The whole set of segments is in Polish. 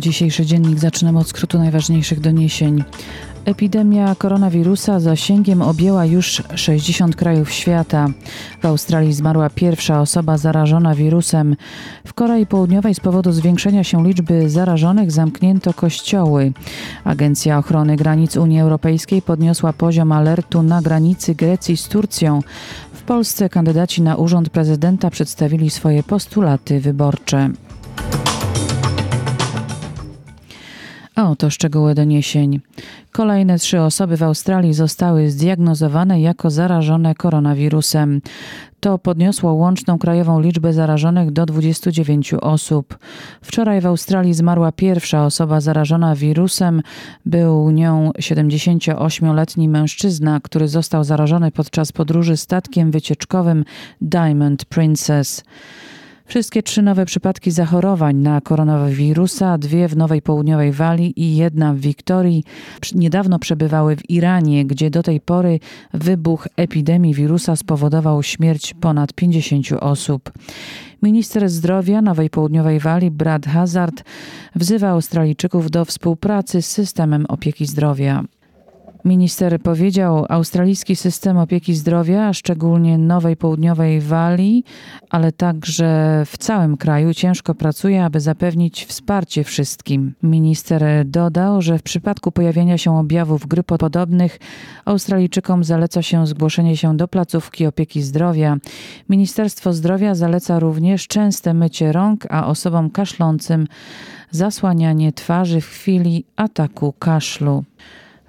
Dzisiejszy dziennik zaczynamy od skrótu najważniejszych doniesień. Epidemia koronawirusa zasięgiem objęła już 60 krajów świata. W Australii zmarła pierwsza osoba zarażona wirusem. W Korei Południowej z powodu zwiększenia się liczby zarażonych zamknięto kościoły. Agencja Ochrony Granic Unii Europejskiej podniosła poziom alertu na granicy Grecji z Turcją. W Polsce kandydaci na urząd prezydenta przedstawili swoje postulaty wyborcze. A oto szczegóły doniesień. Kolejne trzy osoby w Australii zostały zdiagnozowane jako zarażone koronawirusem. To podniosło łączną krajową liczbę zarażonych do 29 osób. Wczoraj w Australii zmarła pierwsza osoba zarażona wirusem. Był nią 78-letni mężczyzna, który został zarażony podczas podróży statkiem wycieczkowym Diamond Princess. Wszystkie trzy nowe przypadki zachorowań na koronawirusa, dwie w Nowej Południowej Walii i jedna w Wiktorii, niedawno przebywały w Iranie, gdzie do tej pory wybuch epidemii wirusa spowodował śmierć ponad 50 osób. Minister zdrowia Nowej Południowej Walii, Brad Hazard, wzywa Australijczyków do współpracy z systemem opieki zdrowia. Minister powiedział, australijski system opieki zdrowia, szczególnie Nowej Południowej Walii, ale także w całym kraju ciężko pracuje, aby zapewnić wsparcie wszystkim. Minister dodał, że w przypadku pojawienia się objawów grypopodobnych Australijczykom zaleca się zgłoszenie się do placówki opieki zdrowia. Ministerstwo Zdrowia zaleca również częste mycie rąk, a osobom kaszlącym zasłanianie twarzy w chwili ataku kaszlu.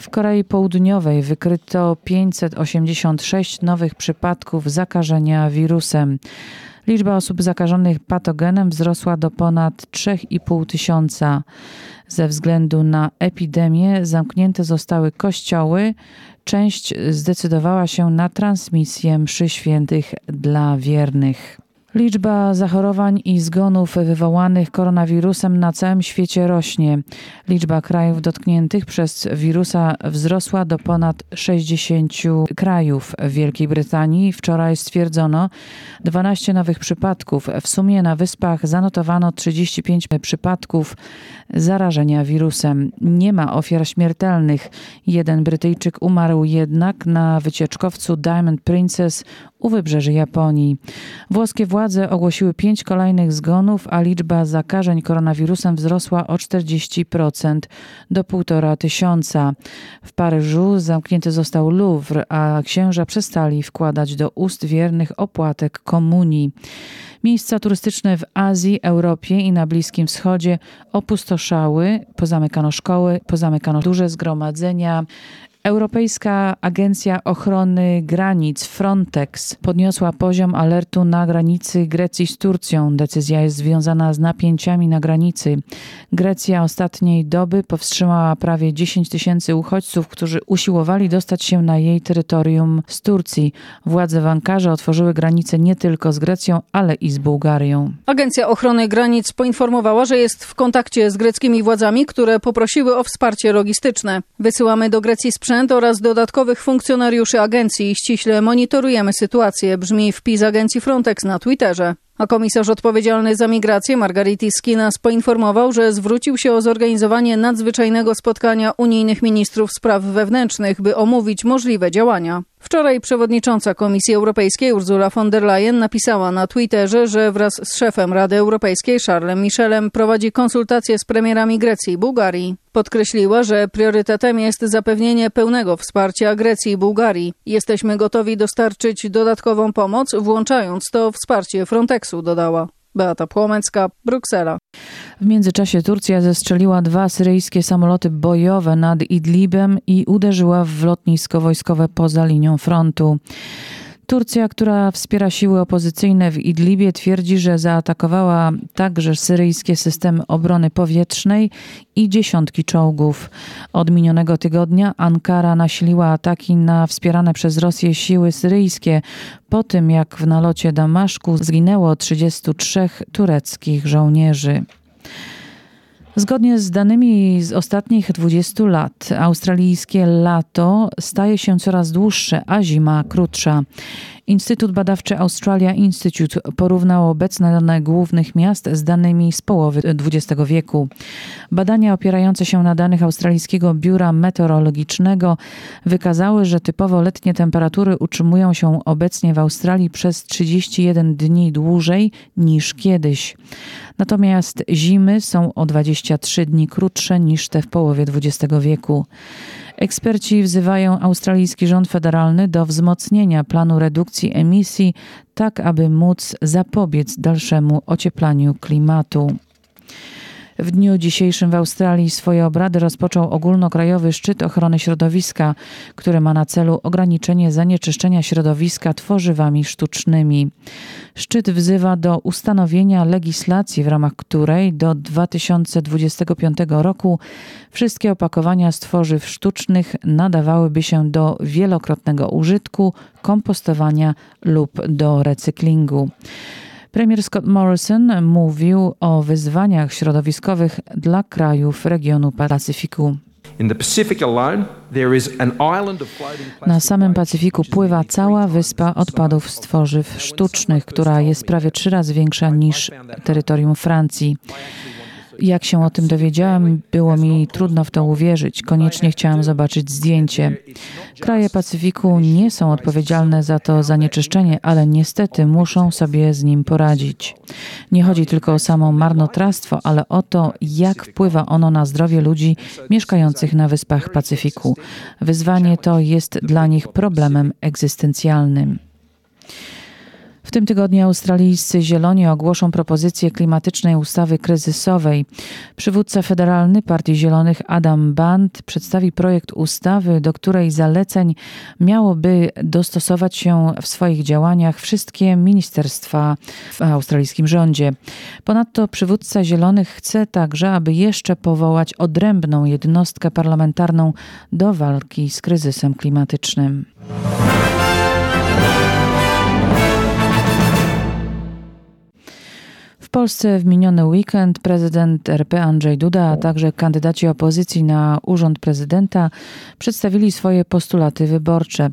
W Korei Południowej wykryto 586 nowych przypadków zakażenia wirusem. Liczba osób zakażonych patogenem wzrosła do ponad 3,5 tysiąca. Ze względu na epidemię zamknięte zostały kościoły. Część zdecydowała się na transmisję mszy świętych dla wiernych. Liczba zachorowań i zgonów wywołanych koronawirusem na całym świecie rośnie. Liczba krajów dotkniętych przez wirusa wzrosła do ponad 60 krajów. W Wielkiej Brytanii wczoraj stwierdzono 12 nowych przypadków. W sumie na wyspach zanotowano 35 przypadków zarażenia wirusem. Nie ma ofiar śmiertelnych. Jeden Brytyjczyk umarł jednak na wycieczkowcu Diamond Princess u wybrzeży Japonii. Włoskie władze ogłosiły pięć kolejnych zgonów, a liczba zakażeń koronawirusem wzrosła o 40% do półtora tysiąca. W Paryżu zamknięty został Louvre, a księża przestali wkładać do ust wiernych opłatek komunii. Miejsca turystyczne w Azji, Europie i na Bliskim Wschodzie opustoszały, pozamykano szkoły, pozamykano duże zgromadzenia. Europejska Agencja Ochrony Granic Frontex podniosła poziom alertu na granicy Grecji z Turcją. Decyzja jest związana z napięciami na granicy. Grecja ostatniej doby powstrzymała prawie 10 tysięcy uchodźców, którzy usiłowali dostać się na jej terytorium z Turcji. Władze w Ankarze otworzyły granice nie tylko z Grecją, ale i z Bułgarią. Agencja Ochrony Granic poinformowała, że jest w kontakcie z greckimi władzami, które poprosiły o wsparcie logistyczne. Wysyłamy do Grecji sprzęt sprzęt oraz dodatkowych funkcjonariuszy agencji. Ściśle monitorujemy sytuację, brzmi wpis agencji Frontex na Twitterze. A komisarz odpowiedzialny za migrację Margaritis Skinas poinformował, że zwrócił się o zorganizowanie nadzwyczajnego spotkania unijnych ministrów spraw wewnętrznych, by omówić możliwe działania. Wczoraj przewodnicząca Komisji Europejskiej Ursula von der Leyen napisała na Twitterze, że wraz z szefem Rady Europejskiej Charlesem Michelem prowadzi konsultacje z premierami Grecji i Bułgarii. Podkreśliła, że priorytetem jest zapewnienie pełnego wsparcia Grecji i Bułgarii. Jesteśmy gotowi dostarczyć dodatkową pomoc, włączając to wsparcie Frontexu, dodała. Beata Płomecka, Bruksela. W międzyczasie Turcja zestrzeliła dwa syryjskie samoloty bojowe nad Idlibem i uderzyła w lotnisko wojskowe poza linią frontu. Turcja, która wspiera siły opozycyjne w Idlibie, twierdzi, że zaatakowała także syryjskie systemy obrony powietrznej i dziesiątki czołgów. Od minionego tygodnia Ankara nasiliła ataki na wspierane przez Rosję siły syryjskie po tym, jak w nalocie Damaszku zginęło 33 tureckich żołnierzy. Zgodnie z danymi z ostatnich 20 lat, australijskie lato staje się coraz dłuższe, a zima krótsza. Instytut Badawczy Australia Institute porównał obecne dane głównych miast z danymi z połowy XX wieku. Badania opierające się na danych Australijskiego Biura Meteorologicznego wykazały, że typowo letnie temperatury utrzymują się obecnie w Australii przez 31 dni dłużej niż kiedyś. Natomiast zimy są o 23 dni krótsze niż te w połowie XX wieku. Eksperci wzywają australijski rząd federalny do wzmocnienia planu redukcji emisji, tak aby móc zapobiec dalszemu ocieplaniu klimatu. W dniu dzisiejszym w Australii swoje obrady rozpoczął ogólnokrajowy szczyt ochrony środowiska, który ma na celu ograniczenie zanieczyszczenia środowiska tworzywami sztucznymi. Szczyt wzywa do ustanowienia legislacji, w ramach której do 2025 roku wszystkie opakowania z tworzyw sztucznych nadawałyby się do wielokrotnego użytku, kompostowania lub do recyklingu. Premier Scott Morrison mówił o wyzwaniach środowiskowych dla krajów regionu Pacyfiku. Na samym Pacyfiku pływa cała wyspa odpadów z tworzyw sztucznych, która jest prawie trzy razy większa niż terytorium Francji. Jak się o tym dowiedziałam, było mi trudno w to uwierzyć. Koniecznie chciałam zobaczyć zdjęcie. Kraje Pacyfiku nie są odpowiedzialne za to zanieczyszczenie, ale niestety muszą sobie z nim poradzić. Nie chodzi tylko o samo marnotrawstwo, ale o to, jak wpływa ono na zdrowie ludzi mieszkających na wyspach Pacyfiku. Wyzwanie to jest dla nich problemem egzystencjalnym. W tym tygodniu australijscy Zieloni ogłoszą propozycję klimatycznej ustawy kryzysowej. Przywódca federalny Partii Zielonych Adam Band przedstawi projekt ustawy, do której zaleceń miałoby dostosować się w swoich działaniach wszystkie ministerstwa w australijskim rządzie. Ponadto przywódca Zielonych chce także, aby jeszcze powołać odrębną jednostkę parlamentarną do walki z kryzysem klimatycznym. W Polsce w miniony weekend prezydent RP Andrzej Duda, a także kandydaci opozycji na urząd prezydenta przedstawili swoje postulaty wyborcze.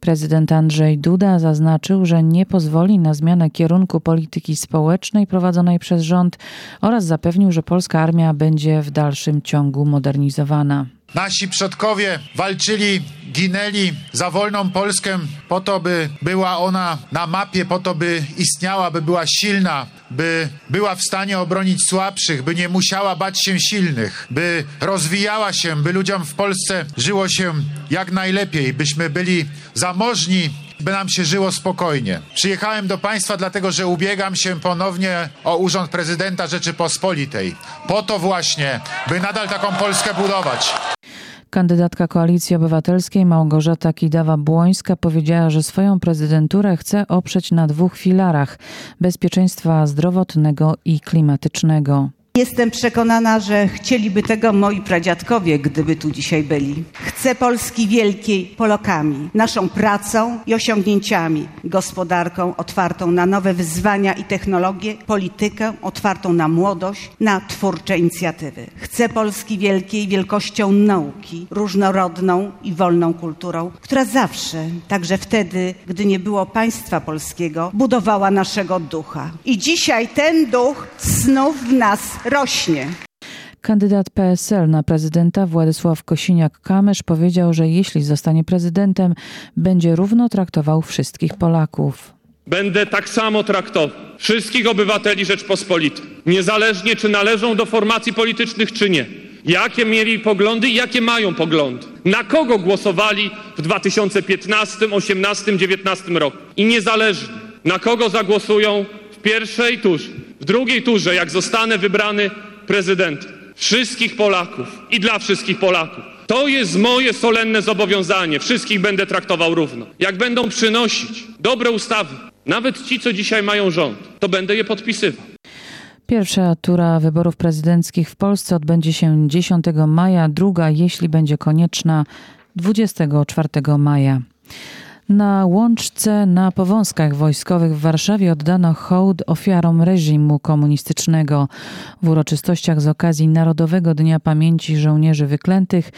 Prezydent Andrzej Duda zaznaczył, że nie pozwoli na zmianę kierunku polityki społecznej prowadzonej przez rząd oraz zapewnił, że polska armia będzie w dalszym ciągu modernizowana. Nasi przodkowie walczyli, ginęli za wolną Polskę po to, by była ona na mapie, po to, by istniała, by była silna, by była w stanie obronić słabszych, by nie musiała bać się silnych, by rozwijała się, by ludziom w Polsce żyło się jak najlepiej, byśmy byli zamożni, by nam się żyło spokojnie. Przyjechałem do Państwa dlatego, że ubiegam się ponownie o urząd prezydenta Rzeczypospolitej. Po to właśnie, by nadal taką Polskę budować. Kandydatka Koalicji Obywatelskiej Małgorzata Kidawa-Błońska powiedziała, że swoją prezydenturę chce oprzeć na dwóch filarach bezpieczeństwa zdrowotnego i klimatycznego. Jestem przekonana, że chcieliby tego moi pradziadkowie, gdyby tu dzisiaj byli. Chcę Polski wielkiej Polokami, naszą pracą i osiągnięciami, gospodarką otwartą na nowe wyzwania i technologie, politykę otwartą na młodość, na twórcze inicjatywy. Chcę Polski wielkiej wielkością nauki, różnorodną i wolną kulturą, która zawsze, także wtedy, gdy nie było państwa polskiego, budowała naszego ducha. I dzisiaj ten duch znów w nas rośnie. Kandydat PSL na prezydenta Władysław Kosiniak-Kamysz powiedział, że jeśli zostanie prezydentem, będzie równo traktował wszystkich Polaków. Będę tak samo traktował wszystkich obywateli Rzeczpospolitej, niezależnie czy należą do formacji politycznych, czy nie. Jakie mieli poglądy i jakie mają poglądy. Na kogo głosowali w 2015, 2018, 2019 roku. I niezależnie na kogo zagłosują w pierwszej turze, w drugiej turze, jak zostanę wybrany prezydentem. Wszystkich Polaków i dla wszystkich Polaków. To jest moje solenne zobowiązanie. Wszystkich będę traktował równo. Jak będą przynosić dobre ustawy, nawet ci, co dzisiaj mają rząd, to będę je podpisywał. Pierwsza tura wyborów prezydenckich w Polsce odbędzie się 10 maja, druga, jeśli będzie konieczna, 24 maja. Na łączce na powązkach wojskowych w Warszawie oddano hołd ofiarom reżimu komunistycznego. W uroczystościach z okazji Narodowego Dnia Pamięci Żołnierzy Wyklętych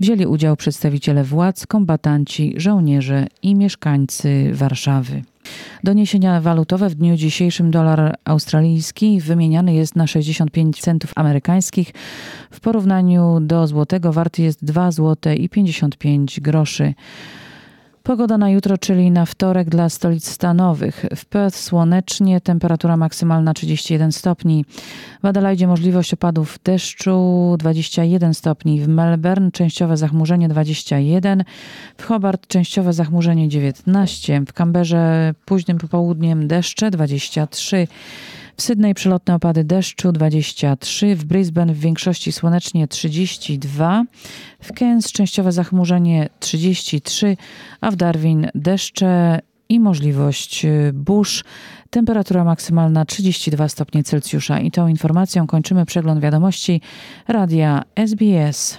wzięli udział przedstawiciele władz, kombatanci, żołnierze i mieszkańcy Warszawy. Doniesienia walutowe w dniu dzisiejszym dolar australijski wymieniany jest na 65 centów amerykańskich. W porównaniu do złotego warty jest 2 zł i 55 groszy. Pogoda na jutro, czyli na wtorek dla stolic stanowych. W Perth słonecznie, temperatura maksymalna 31 stopni. W Adelaide możliwość opadów deszczu 21 stopni. W Melbourne częściowe zachmurzenie 21. W Hobart częściowe zachmurzenie 19. W Kamberze późnym popołudniem deszcze 23. W Sydney przelotne opady deszczu 23, w Brisbane w większości słonecznie 32, w Cairns częściowe zachmurzenie 33, a w Darwin deszcze i możliwość y, burz. Temperatura maksymalna 32 stopnie Celsjusza. I tą informacją kończymy przegląd wiadomości radia SBS.